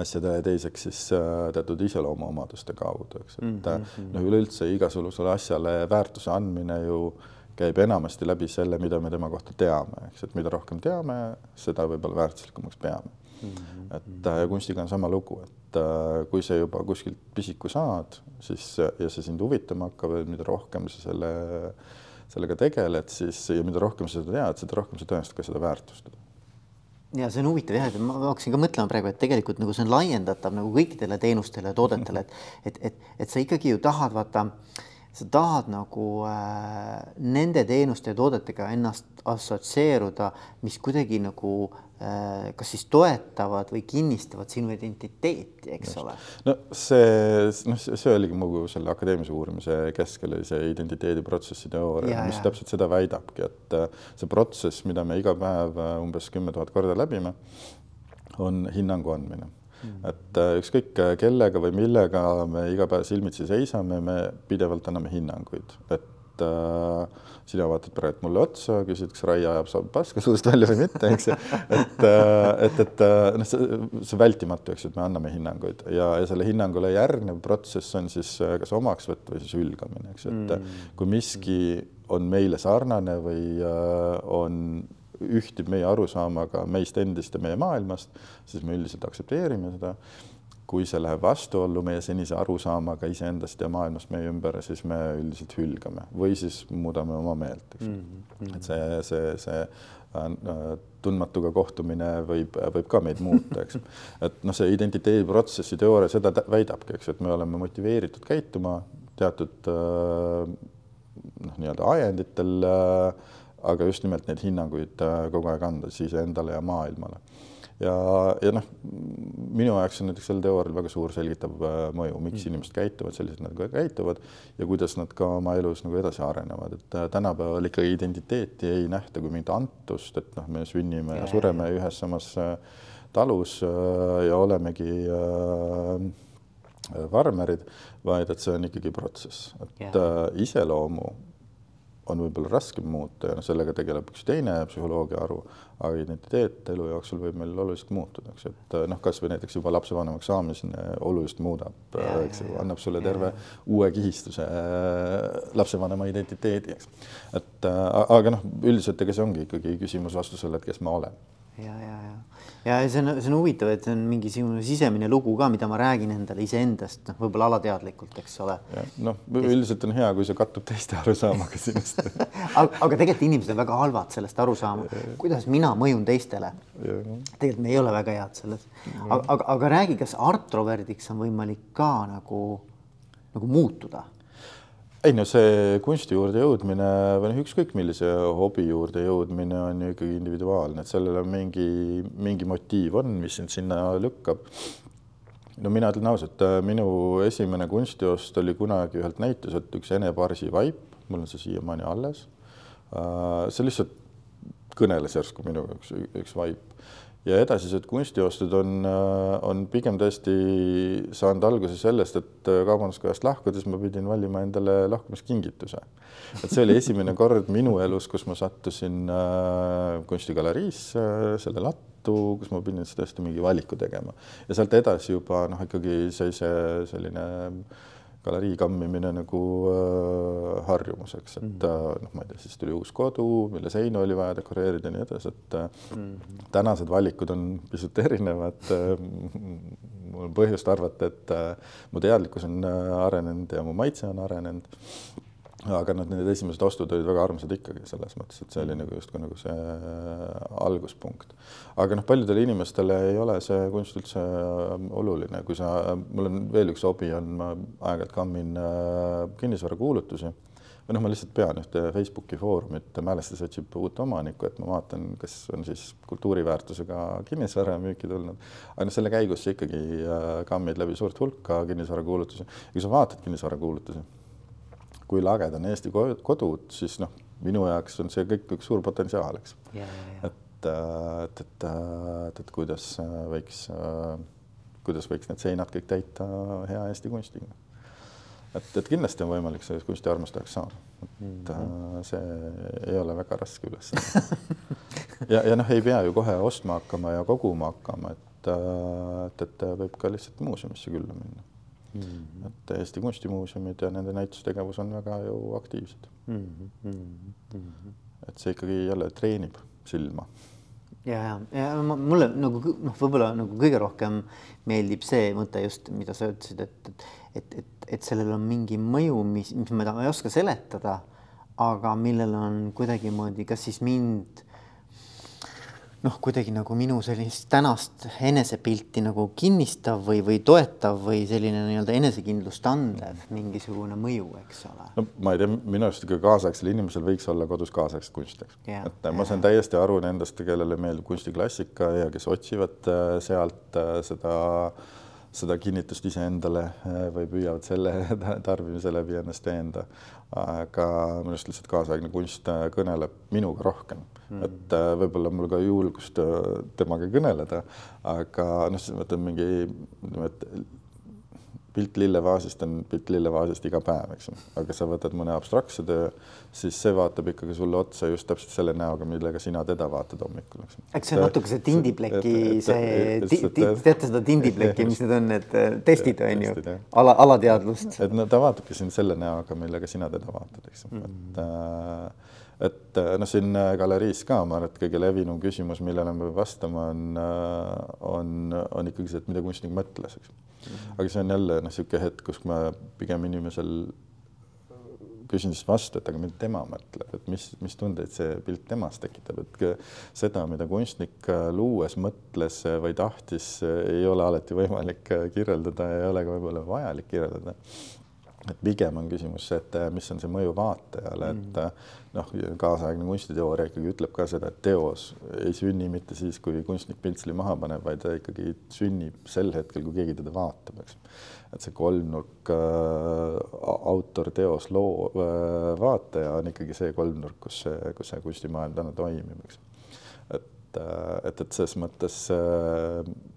asjade ja teiseks siis äh, teatud iseloomuomaduste kaudu, eks, et mm -hmm. noh, üleüldse igasugusele asjale väärtuse andmine ju käib enamasti läbi selle, mida me tema kohta teame, eks, et mida rohkem teame, seda võib-olla väärtuslikumaks peame mm. -hmm. et äh, ja kunstiga on sama lugu, et kui sa juba kuskilt pisiku saad, siis ja see sind huvitama hakkab, et mida rohkem sa selle, sellega tegeled, siis ja mida rohkem sa seda tead, seda rohkem sa tõenäoliselt ka seda väärtustad ja see on huvitav jah, et ma hakkasin ka mõtlema praegu, et tegelikult nagu see on laiendatav nagu kõikidele teenustele ja toodetele, et et, et, et sa ikkagi ju tahad vaata, sa tahad nagu äh, nende teenuste ja toodetega ennast assotsieeruda, mis kuidagi nagu äh, kas siis toetavad või kinnistavad sinu identiteeti, eks ole. no see, noh, see oligi mu selle akadeemilise uurimise keskel oli see identiteediprotsessi teooria, mis ja. täpselt seda väidabki, et äh, see protsess, mida me iga päev äh, umbes kümme tuhat korda läbime, on hinnangu andmine. Et äh, ükskõik kellega või millega me iga päev silmitsi seisame, me pidevalt anname hinnanguid, et äh, sina vaatad praegu mulle otsa, küsid, kas Raie ajab paska suust välja või mitte, eks ju. et, et, et noh, see, see vältimatu, eks ju, et me anname hinnanguid ja, ja selle hinnangule järgnev protsess on siis kas omaksvõtt või siis hülgamine, eks ju, et mm. kui miski on meile sarnane või on ühtib meie arusaamaga meist endist ja meie maailmast, siis me üldiselt aktsepteerime seda kui see läheb vastuollu meie senise arusaamaga iseendast ja maailmast meie ümber, siis me üldiselt hülgame või siis muudame oma meelt, eks mm. -hmm. et see, see, see äh, tundmatuga kohtumine võib, võib ka meid muuta, eks. et noh, see identiteediprotsessi teooria seda väidabki, eks, et me oleme motiveeritud käituma teatud äh, noh, nii-öelda ajenditel, äh, aga just nimelt neid hinnanguid kogu aeg anda siis endale ja maailmale ja, ja noh, minu jaoks on näiteks sel teoorial väga suur selgitav äh, mõju, miks mm. inimesed käituvad selliselt, nagu käituvad ja kuidas nad ka oma elus nagu edasi arenevad, et äh, tänapäeval ikkagi identiteeti ei nähta kui mingit antust, et noh, me sünnime ja, ja sureme ja. ühes samas äh, talus ja olemegi farmerid, vaid et see on ikkagi protsess, et yeah. iseloomu on võib-olla raskem muuta ja noh, sellega tegeleb üks teine psühholoogia haru, aga identiteet elu jooksul võib meil oluliselt muutuda, eks, et noh, kasvõi näiteks juba lapsevanemaks saamine oluliselt muudab, eks ju, annab sulle terve ja, ja. uue kihistuse äh, lapsevanema identiteedi, eks. et äh, aga noh, üldiselt ega see ongi ikkagi küsimus vastusele, et kes ma olen. Ja, ja, ja ja see on, see on huvitav, et see on mingisugune sisemine lugu ka, mida ma räägin endale iseendast, noh, võib-olla alateadlikult, eks ole. noh, üldiselt on hea, kui see kattub teiste arusaamaga sinust aga, aga tegelikult inimesed on väga halvad sellest aru saama, kuidas mina mõjun teistele. tegelikult me ei ole väga head selles. aga, aga, aga räägi, kas artroverdiks on võimalik ka nagu, nagu muutuda ei no see kunsti juurde jõudmine või noh, ükskõik millise hobi juurde jõudmine on ju ikkagi individuaalne, et sellel on mingi, mingi motiiv on, mis sind sinna lükkab. no mina ütlen ausalt, minu esimene kunstiost oli kunagi ühelt näituselt üks Ene Parsi vaip, mul on see siiamaani alles. see lihtsalt kõneles järsku minuga üks, üks vaip ja edasised kunstiostud on, äh, on pigem tõesti saanud alguse sellest, et äh, kaubanduskojast lahkudes ma pidin valima endale lahkumiskingituse. et see oli esimene kord minu elus, kus ma sattusin äh, kunstigaleriisse, selle lattu, kus ma pidin tõesti mingi valiku tegema ja sealt edasi juba noh, ikkagi sai see selline äh, galerii kammimine nagu äh, harjumuseks, et mm -hmm. noh, ma ei tea, siis tuli uus kodu, mille seina oli vaja dekoreerida ja nii edasi, et mm -hmm. tänased valikud on pisut erinevad äh,. mul on põhjust arvata, et äh, mu teadlikkus on arenenud ja mu maitse on arenenud aga noh, need esimesed ostud olid väga armsad ikkagi selles mõttes, et see oli nagu justkui nagu see äh, alguspunkt. aga noh, paljudele inimestele ei ole see kunst üldse äh, oluline, kui sa, mul on veel üks hobi on, ma aeg-ajalt kammin äh, kinnisvarakuulutusi või noh, ma lihtsalt pean ühte Facebooki foorumit, mälestus otsib uut omanikku, et ma vaatan, kas on siis kultuuriväärtusega kinnisvara müüki tulnud. aga noh, selle käigus sa ikkagi kammid läbi suurt hulka kinnisvarakuulutusi ja kui sa vaatad kinnisvarakuulutusi kui laged on Eesti kodud, siis noh, minu jaoks on see kõik üks suur potentsiaal, eks. et, et, et, et, et, et kuidas võiks, kuidas võiks need seinad kõik täita hea Eesti kunstiga. et, et kindlasti on võimalik sellest kunstiarmastajaks saada, et mm -hmm. see ei ole väga raske ülesanne ja, ja noh, ei pea ju kohe ostma hakkama ja koguma hakkama, et, et, et võib ka lihtsalt muuseumisse külla minna mm. -hmm. et Eesti kunstimuuseumid ja nende näitustegevus on väga ju aktiivsed mm. -hmm. et see ikkagi jälle treenib silma. ja, ja, ja mulle nagu noh, võib-olla nagu kõige rohkem meeldib see mõte just, mida sa ütlesid, et, et, et, et, et sellel on mingi mõju, mis, mis ma ei oska seletada, aga millel on kuidagimoodi, kas siis mind noh, kuidagi nagu minu sellist tänast enesepilti nagu kinnistav või, või toetav või selline nii-öelda enesekindlust andev mingisugune mõju, eks ole. no ma ei tea, minu arust ikka kaasaegsel inimesel võiks olla kodus kaasaegset kunsti, eks et ma saan täiesti aru nendest, kellele meeldib kunstiklassika ja kes otsivad äh, sealt äh, seda seda kinnitust iseendale äh, või püüavad selle tarbimise läbi ennast veenda. Aga minu arust lihtsalt kaasaegne kunst kõneleb minuga rohkem mm., et äh, võib-olla mul ka julgust äh, temaga kõneleda, aga noh, siis ma ütlen mingi ütleme, et pilt lillevaasist on pilt lillevaasist iga päev, eks ju, aga sa võtad mõne abstraktse töö, siis see vaatab ikkagi sulle otsa just täpselt selle näoga, millega sina teda vaatad hommikul, eks. eks see on natuke see tindipleki, see, teate seda tindipleki, mis need on, need äh, testid on ju, ala, alateadvust. et no ta vaatabki sind selle näoga, millega sina teda vaatad, eks ju mm., et äh, et äh, noh, siin äh, galeriis ka ma arvan, et kõige levinum küsimus, millele me peame vastama, on, äh, on, on ikkagi see, et mida kunstnik mõtles, eks. Aga see on jälle noh, niisugune hetk, kus ma pigem inimesel küsin siis vastu, et aga mida tema mõtleb, et mis, mis tundeid see pilt temas tekitab, et seda, mida kunstnik luues mõtles või tahtis, ei ole alati võimalik kirjeldada ja ei ole ka võib-olla vajalik kirjeldada et pigem on küsimus see, et mis on see mõju vaatajale, et mm. noh, kaasaegne kunstiteooria ikkagi ütleb ka seda, et teos ei sünni mitte siis, kui kunstnik pintsli maha paneb, vaid ta ikkagi sünnib sel hetkel, kui keegi teda vaatab, eks. et see kolmnurk äh, autor, teos, loo äh,, vaataja on ikkagi see kolmnurk, kus see, kus see kunstimaailm täna toimib, eks. et et, et, et selles mõttes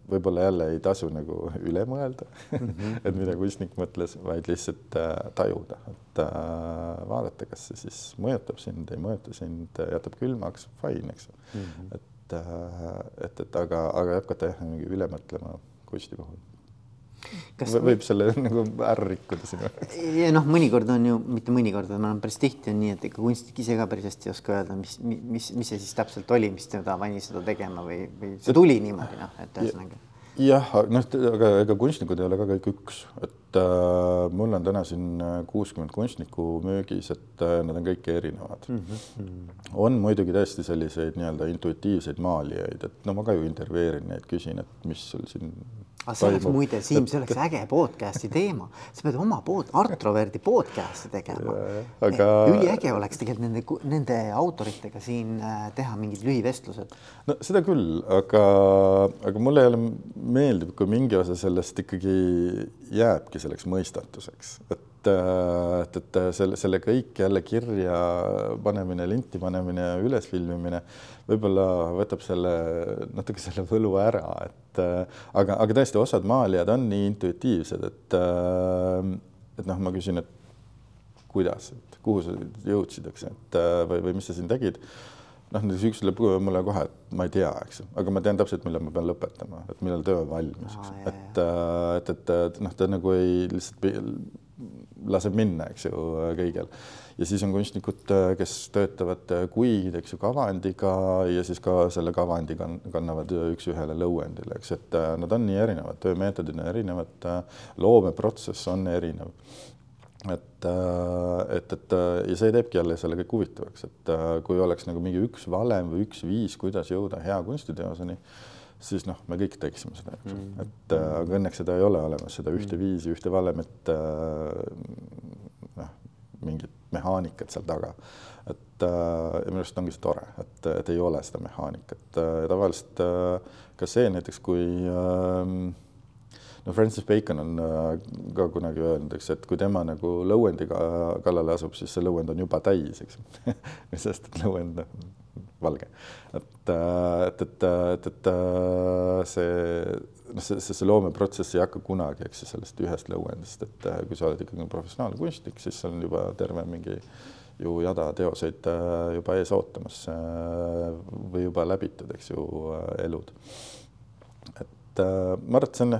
võib-olla jälle ei tasu nagu üle mõelda mm, -hmm. et mida kunstnik mõtles, vaid lihtsalt tajuda, et vaadata, kas see siis mõjutab sind, ei mõjuta sind, jätab külmaks, fine, eks mm -hmm.. et, et, et aga, aga ei hakata jah üle mõtlema kunsti puhul kas võib selle nagu ära rikkuda sinu ja noh, mõnikord on ju, mitte mõnikord, vaid päris tihti on nii, et ega kunstnik ise ka päris hästi ei oska öelda, mis, mis, mis see siis täpselt oli, mis teda pani seda tegema või, või see tuli niimoodi noh, et ühesõnaga. jah, noh, aga ega kunstnikud ei ole ka kõik üks, et äh, mul on täna siin äh, kuuskümmend kunstnikku müügis, et äh, nad on kõik erinevad mm. -hmm. on muidugi tõesti selliseid nii-öelda intuitiivseid maalijaid, et no ma ka ju intervjueerin neid, küsin, et mis sul siin aga see oleks muide, Siim, see oleks äge podcast'i teema, sa pead oma pod, Art Roverdi podcast'i tegema. Aga... üliäge oleks tegelikult nende, nende autoritega siin äh, teha mingid lühivestlused. no seda küll, aga, aga mulle jälle meeldib, kui mingi osa sellest ikkagi jääbki selleks mõistatuseks, et äh, et, et selle, selle kõik jälle kirja panemine, linti panemine ja üles filmimine võib-olla võtab selle natuke selle võlu ära, et äh, aga, aga tõesti, osad maalijad on nii intuitiivsed, et äh, et noh, ma küsin, et kuidas, et kuhu sa jõudsid, eks, et äh, või, või mis sa siin tegid. Noh, näiteks üks ütleb mulle kohe, et ma ei tea, eks aga ma tean täpselt, millal ma pean lõpetama, et millal töö on valmis, eks, et, et, et, et noh, ta nagu ei lihtsalt laseb minna, eks ju, kõigil ja siis on kunstnikud, äh, kes töötavad äh, kuid, eks ju, kavandiga ja siis ka selle kavandi kannavad üks-ühele lõuendile, eks, et äh, nad on nii erinevad, töömeetodid on erinevad, loomeprotsess on erinev. Et, et, et ja see teebki jälle selle kõik huvitavaks, et kui oleks nagu mingi üks valem või üks viis, kuidas jõuda hea kunstiteoseni, siis noh, me kõik teeksime seda, eks mm., et aga õnneks seda ei ole olemas, seda ühte mm. viisi, ühte valemit noh, mingit mehaanikat seal taga. et äh, minu arust ongi see tore, et, et ei ole seda mehaanikat äh, ja tavaliselt äh, ka see näiteks, kui äh, no Francis Bacon on äh, ka kunagi öelnud, eks, et kui tema nagu lõuendi kallale asub, siis see lõuend on juba täis, eks sest et lõuend valge. et, et, et, et, et see noh, see, see, see loomeprotsess ei hakka kunagi, eks ju, sellest ühest lõuendist, et äh, kui sa oled ikkagi professionaalne kunstnik, siis on juba terve mingi ju jada teoseid äh, juba ees ootamas äh, või juba läbitud, eks ju, elud. et ma arvan, et see on,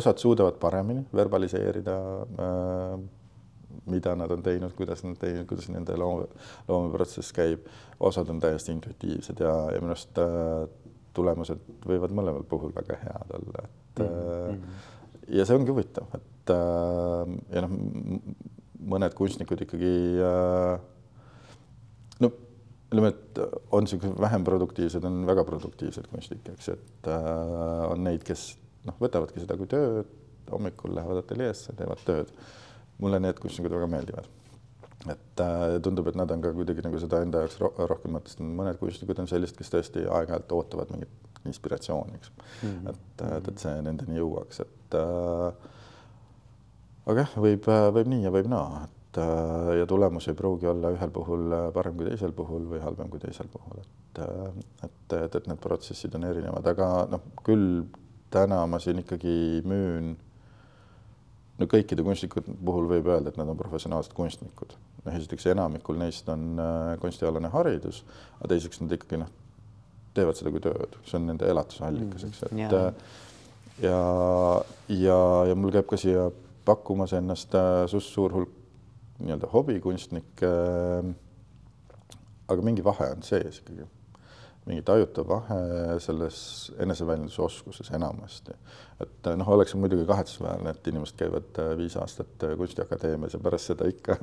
osad suudavad paremini verbaliseerida mida nad on teinud, kuidas nad teinud, kuidas nende loome, loomeprotsess käib. osad on täiesti intuitiivsed ja, ja minu arust tulemused võivad mõlemal puhul väga head olla, et mm -hmm. ja see ongi huvitav, et äh, ja noh, mõned kunstnikud ikkagi äh, no ütleme, et on niisugused vähem produktiivsed, on väga produktiivsed kunstnikke, eks ju, et äh, on neid, kes noh, võtavadki seda kui tööd, hommikul lähevad ateljeesse, teevad tööd. Mulle need kunstnikud väga meeldivad. Et äh, tundub, et nad on ka kuidagi nagu seda enda jaoks ro rohkem mõtestanud, mõned kunstnikud on sellised, kes tõesti aeg-ajalt ootavad mingit inspiratsiooni, eks. Mm. -hmm. et, et, et see nendeni jõuaks, et äh, aga jah, võib, võib nii ja võib naa, et äh, ja tulemus ei pruugi olla ühel puhul parem kui teisel puhul või halvem kui teisel puhul, et äh, et, et, et need protsessid on erinevad, aga noh, küll täna ma siin ikkagi müün no kõikide kunstnike puhul võib öelda, et nad on professionaalsed kunstnikud. noh, esiteks enamikul neist on äh, kunstialane haridus, aga teiseks nad ikkagi noh, teevad seda kui tööd, see on nende elatusallikas, eks, et yeah. Äh, ja, ja, ja mul käib ka siia pakkumas ennast äh, suur hulk nii-öelda hobikunstnikke aga mingi vahe on sees ikkagi mingi tajutav vahe selles eneseväljendusoskuses enamasti. et noh, oleks muidugi kahetsusväärne, et inimesed käivad äh, viis aastat äh, Kunstiakadeemias ja pärast seda ikka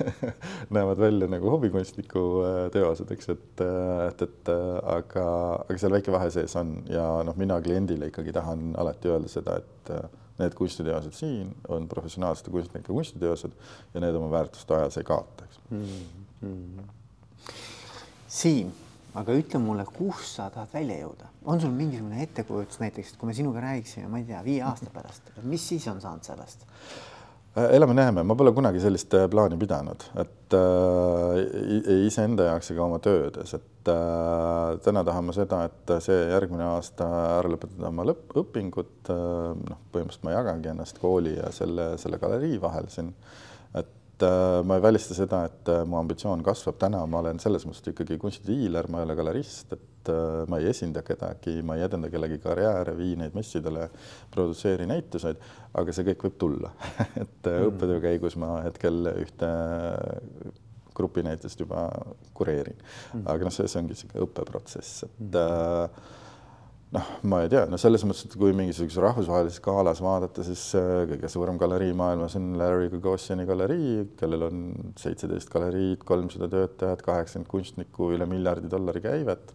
näevad välja nagu hobikunstniku äh, teosed, eks, et, et, et aga, aga seal väike vahe sees on ja noh, mina kliendile ikkagi tahan alati öelda seda, et need kunstiteosed siin on professionaalsete kunstnike kunstiteosed ja need oma väärtust ajas ei kaota, eks mm. -hmm. Siim aga ütle mulle, kus sa tahad välja jõuda, on sul mingisugune ettekujutus näiteks, et kui me sinuga räägiksime, ma ei tea, viie aasta pärast, mis siis on saanud sellest? Äh, elame-näeme, ma pole kunagi sellist äh, plaani pidanud, et äh, iseenda jaoks ega oma töödes, et äh, täna tahan ma seda, et see järgmine aasta ära lõpetada oma lõppõpingud äh,. noh, põhimõtteliselt ma jagangi ennast kooli ja selle, selle galerii vahel siin. et äh, ma ei välista seda, et äh, mu ambitsioon kasvab, täna ma olen selles mõttes ikkagi kunstidiiler, ma ei ole galerist, et et äh, ma ei esinda kedagi, ma ei edenda kellegi karjääre, vii neid messidele, produtseeri näituseid, aga see kõik võib tulla et mm. õppetöö käigus ma hetkel ühte grupi näitust juba kureerin mm., aga noh, see, see ongi niisugune õppeprotsess, et mm. äh, noh, ma ei tea, no selles mõttes, et kui mingisuguses rahvusvahelises skaalas vaadata, siis äh, kõige suurem galerii maailmas on Larry Gagosiani galerii, kellel on seitseteist galeriid, kolmsada töötajat, kaheksakümmend kunstnikku, üle miljardi dollari käivet.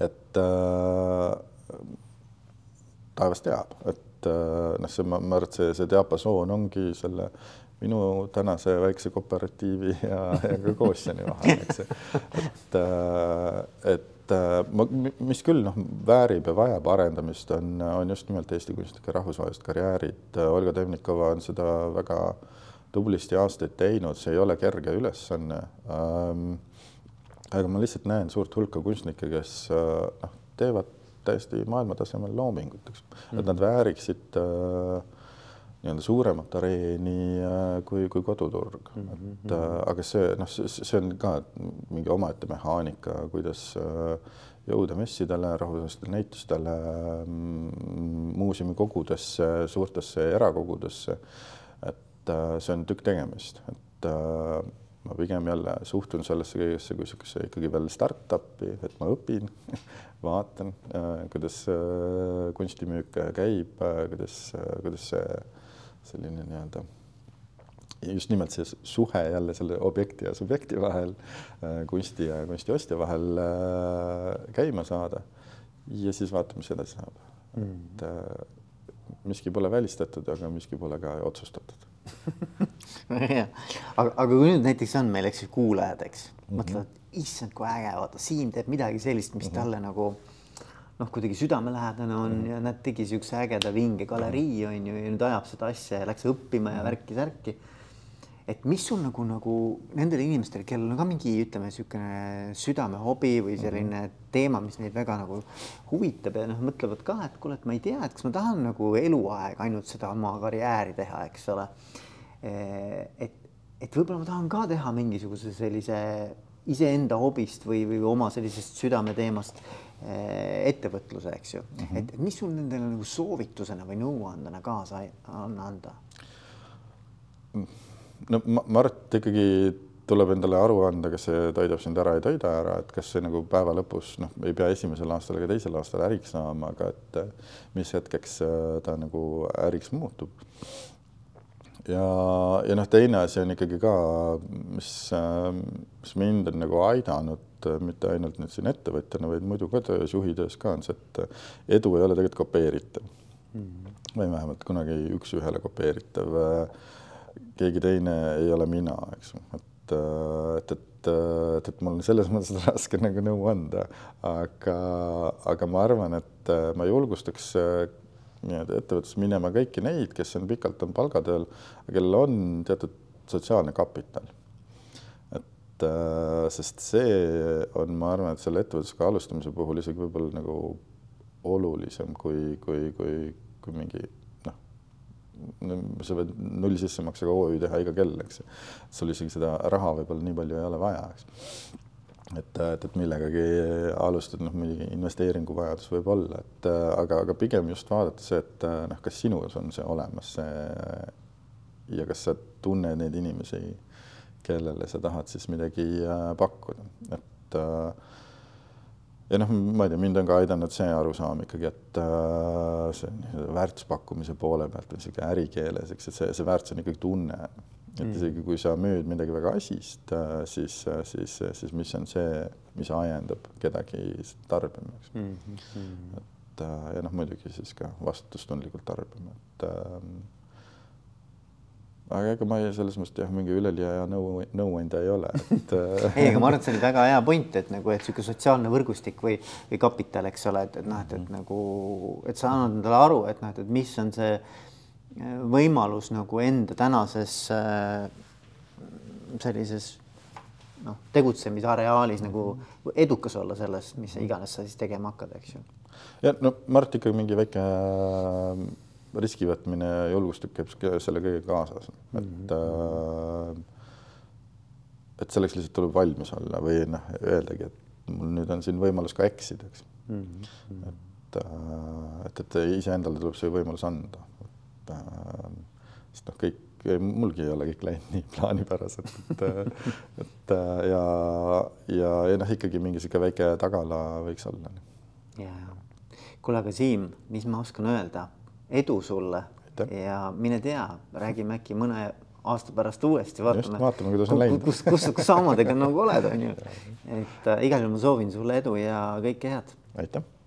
et äh, taevas teab, et äh, noh, see ma, ma arvan, et see, see diapasoon ongi selle minu tänase väikse kooperatiivi ja, ja Gagosiani vahel, eks et äh,, et Äh, ma, mis küll noh, väärib ja vajab arendamist, on, on just nimelt Eesti kunstnike rahvusvahelised karjäärid. Olga Temnikova on seda väga tublisti aastaid teinud, see ei ole kerge ülesanne ähm,. aga ma lihtsalt näen suurt hulka kunstnikke, kes äh, noh, teevad täiesti maailmatasemel loomingut, eks mm, et nad vääriksid äh, nii-öelda suuremat areeni äh, kui, kui koduturg mm. -hmm. et äh, aga see noh, see on ka mingi omaette mehaanika, kuidas äh, jõuda messidele, rahvusvahelistele näitustele, mm, muuseumikogudesse, suurtesse erakogudesse. et see on tükk tegemist, et ma pigem jälle suhtun sellesse kõigesse kui niisuguse ikkagi veel startup'i, et ma õpin vaatan, kuidas kunstimüük käib, kuidas, kuidas see selline nii-öelda just nimelt see suhe jälle selle objekti ja subjekti vahel, äh, kunsti ja kunstiostja vahel äh, käima saada. ja siis vaatame, mis edasi saab mm. et äh, miski pole välistatud, aga miski pole ka otsustatud aga, aga kui nüüd näiteks on meil, eks ju, kuulajad, eks mm -hmm. mõtlevad, issand, kui äge, vaata, Siim teeb midagi sellist, mis mm -hmm. talle nagu noh, kuidagi südamelähedane on mm. ja näed, tegi siukse ägeda vinge galerii on ju ja nüüd ajab seda asja ja läks õppima ja värki-särki. et mis sul nagu, nagu nendele inimestele, kellel on ka mingi, ütleme, niisugune südamehobi või selline mm -hmm. teema, mis neid väga nagu huvitab ja noh, mõtlevad ka, et kuule, et ma ei tea, et kas ma tahan nagu eluaeg ainult seda oma karjääri teha, eks ole. et, et võib-olla ma tahan ka teha mingisuguse sellise iseenda hobist või, või oma sellisest südameteemast Eh, ettevõtluse, eks ju mm, -hmm. et mis sul nendele nagu soovitusena või nõuandena kaasa on anda? no ma, ma arvan, et ikkagi tuleb endale aru anda, kas see toidab sind ära, ei toida ära, et kas see nagu päeva lõpus noh, ei pea esimesel aastal ega teisel aastal äriks saama, aga et mis hetkeks äh, ta nagu äriks muutub. Ja, ja noh, teine asi on ikkagi ka, mis, mis mind on nagu aidanud mitte ainult nüüd siin ettevõtjana, vaid muidu ka töös, juhi töös ka on see, et edu ei ole tegelikult kopeeritav mm. -hmm. või vähemalt kunagi üks-ühele kopeeritav. Keegi teine ei ole mina, eks ju, et, et, et, et, et mul on selles mõttes raske nagu nõu anda, aga, aga ma arvan, et ma julgustaks nii-öelda ettevõttes minema kõiki neid, kes on pikalt on palgatööl, kellel on teatud sotsiaalne kapital et äh, sest see on, ma arvan, et selle ettevõtlusega alustamise puhul isegi võib-olla nagu olulisem kui, kui, kui, kui mingi noh, sa võid null sissemaksega OÜ teha iga kell, eks sul isegi seda raha võib-olla nii palju ei ole vaja, eks. Et, et, et millegagi alustada, noh, mingi investeeringuvajadus võib olla, et aga, aga pigem just vaadata see, et noh, kas sinus on see olemas, see ja kas sa tunned neid inimesi kellele sa tahad siis midagi äh, pakkuda, et äh, ja noh, ma ei tea, mind on ka aidanud see arusaam ikkagi, et äh, see väärtuspakkumise poole pealt või sihuke ärikeeles, eks, et see, see väärtus on ikkagi tunne. Et mm. isegi kui sa müüd midagi väga asist, siis, siis, siis mis on see, mis ajendab kedagi tarbima, eks mm. -hmm. et ja noh, muidugi siis ka vastutustundlikult tarbima, et aga ega ma ei, selles mõttes jah, mingi üleliia nõu, nõuandja ei ole, et ei, aga ma arvan, et see oli väga hea point, et nagu, et niisugune sotsiaalne võrgustik või, või kapital, eks ole, et, et noh, et, et nagu, et sa annad endale aru, et noh, et, et mis on see võimalus nagu enda tänases äh, sellises noh, tegutsemisareaalis nagu edukas olla selles, mis iganes sa siis tegema hakkad, eks ju. ja no ma arvan, et ikkagi mingi väike äh, riski võtmine ja julgustus käib selle kõigega kaasas, et mm -hmm. et selleks lihtsalt tuleb valmis olla või noh, öeldagi, et mul nüüd on siin võimalus ka eksida, eks mm. -hmm. et, et, et iseendale tuleb see võimalus anda, et sest noh, kõik mulgi ei ole kõik läinud nii plaanipäraselt, et, et ja, ja, ja noh, ikkagi mingi niisugune väike tagala võiks olla. ja, kuule, aga Siim, mis ma oskan öelda, edu sulle Aitäh. ja mine tea, räägime äkki mõne aasta pärast uuesti, vaatame, vaatame, kuidas on läinud. kus, kus, kus sa omadega nagu oled, onju. et äh, igal juhul ma soovin sulle edu ja kõike head. aitäh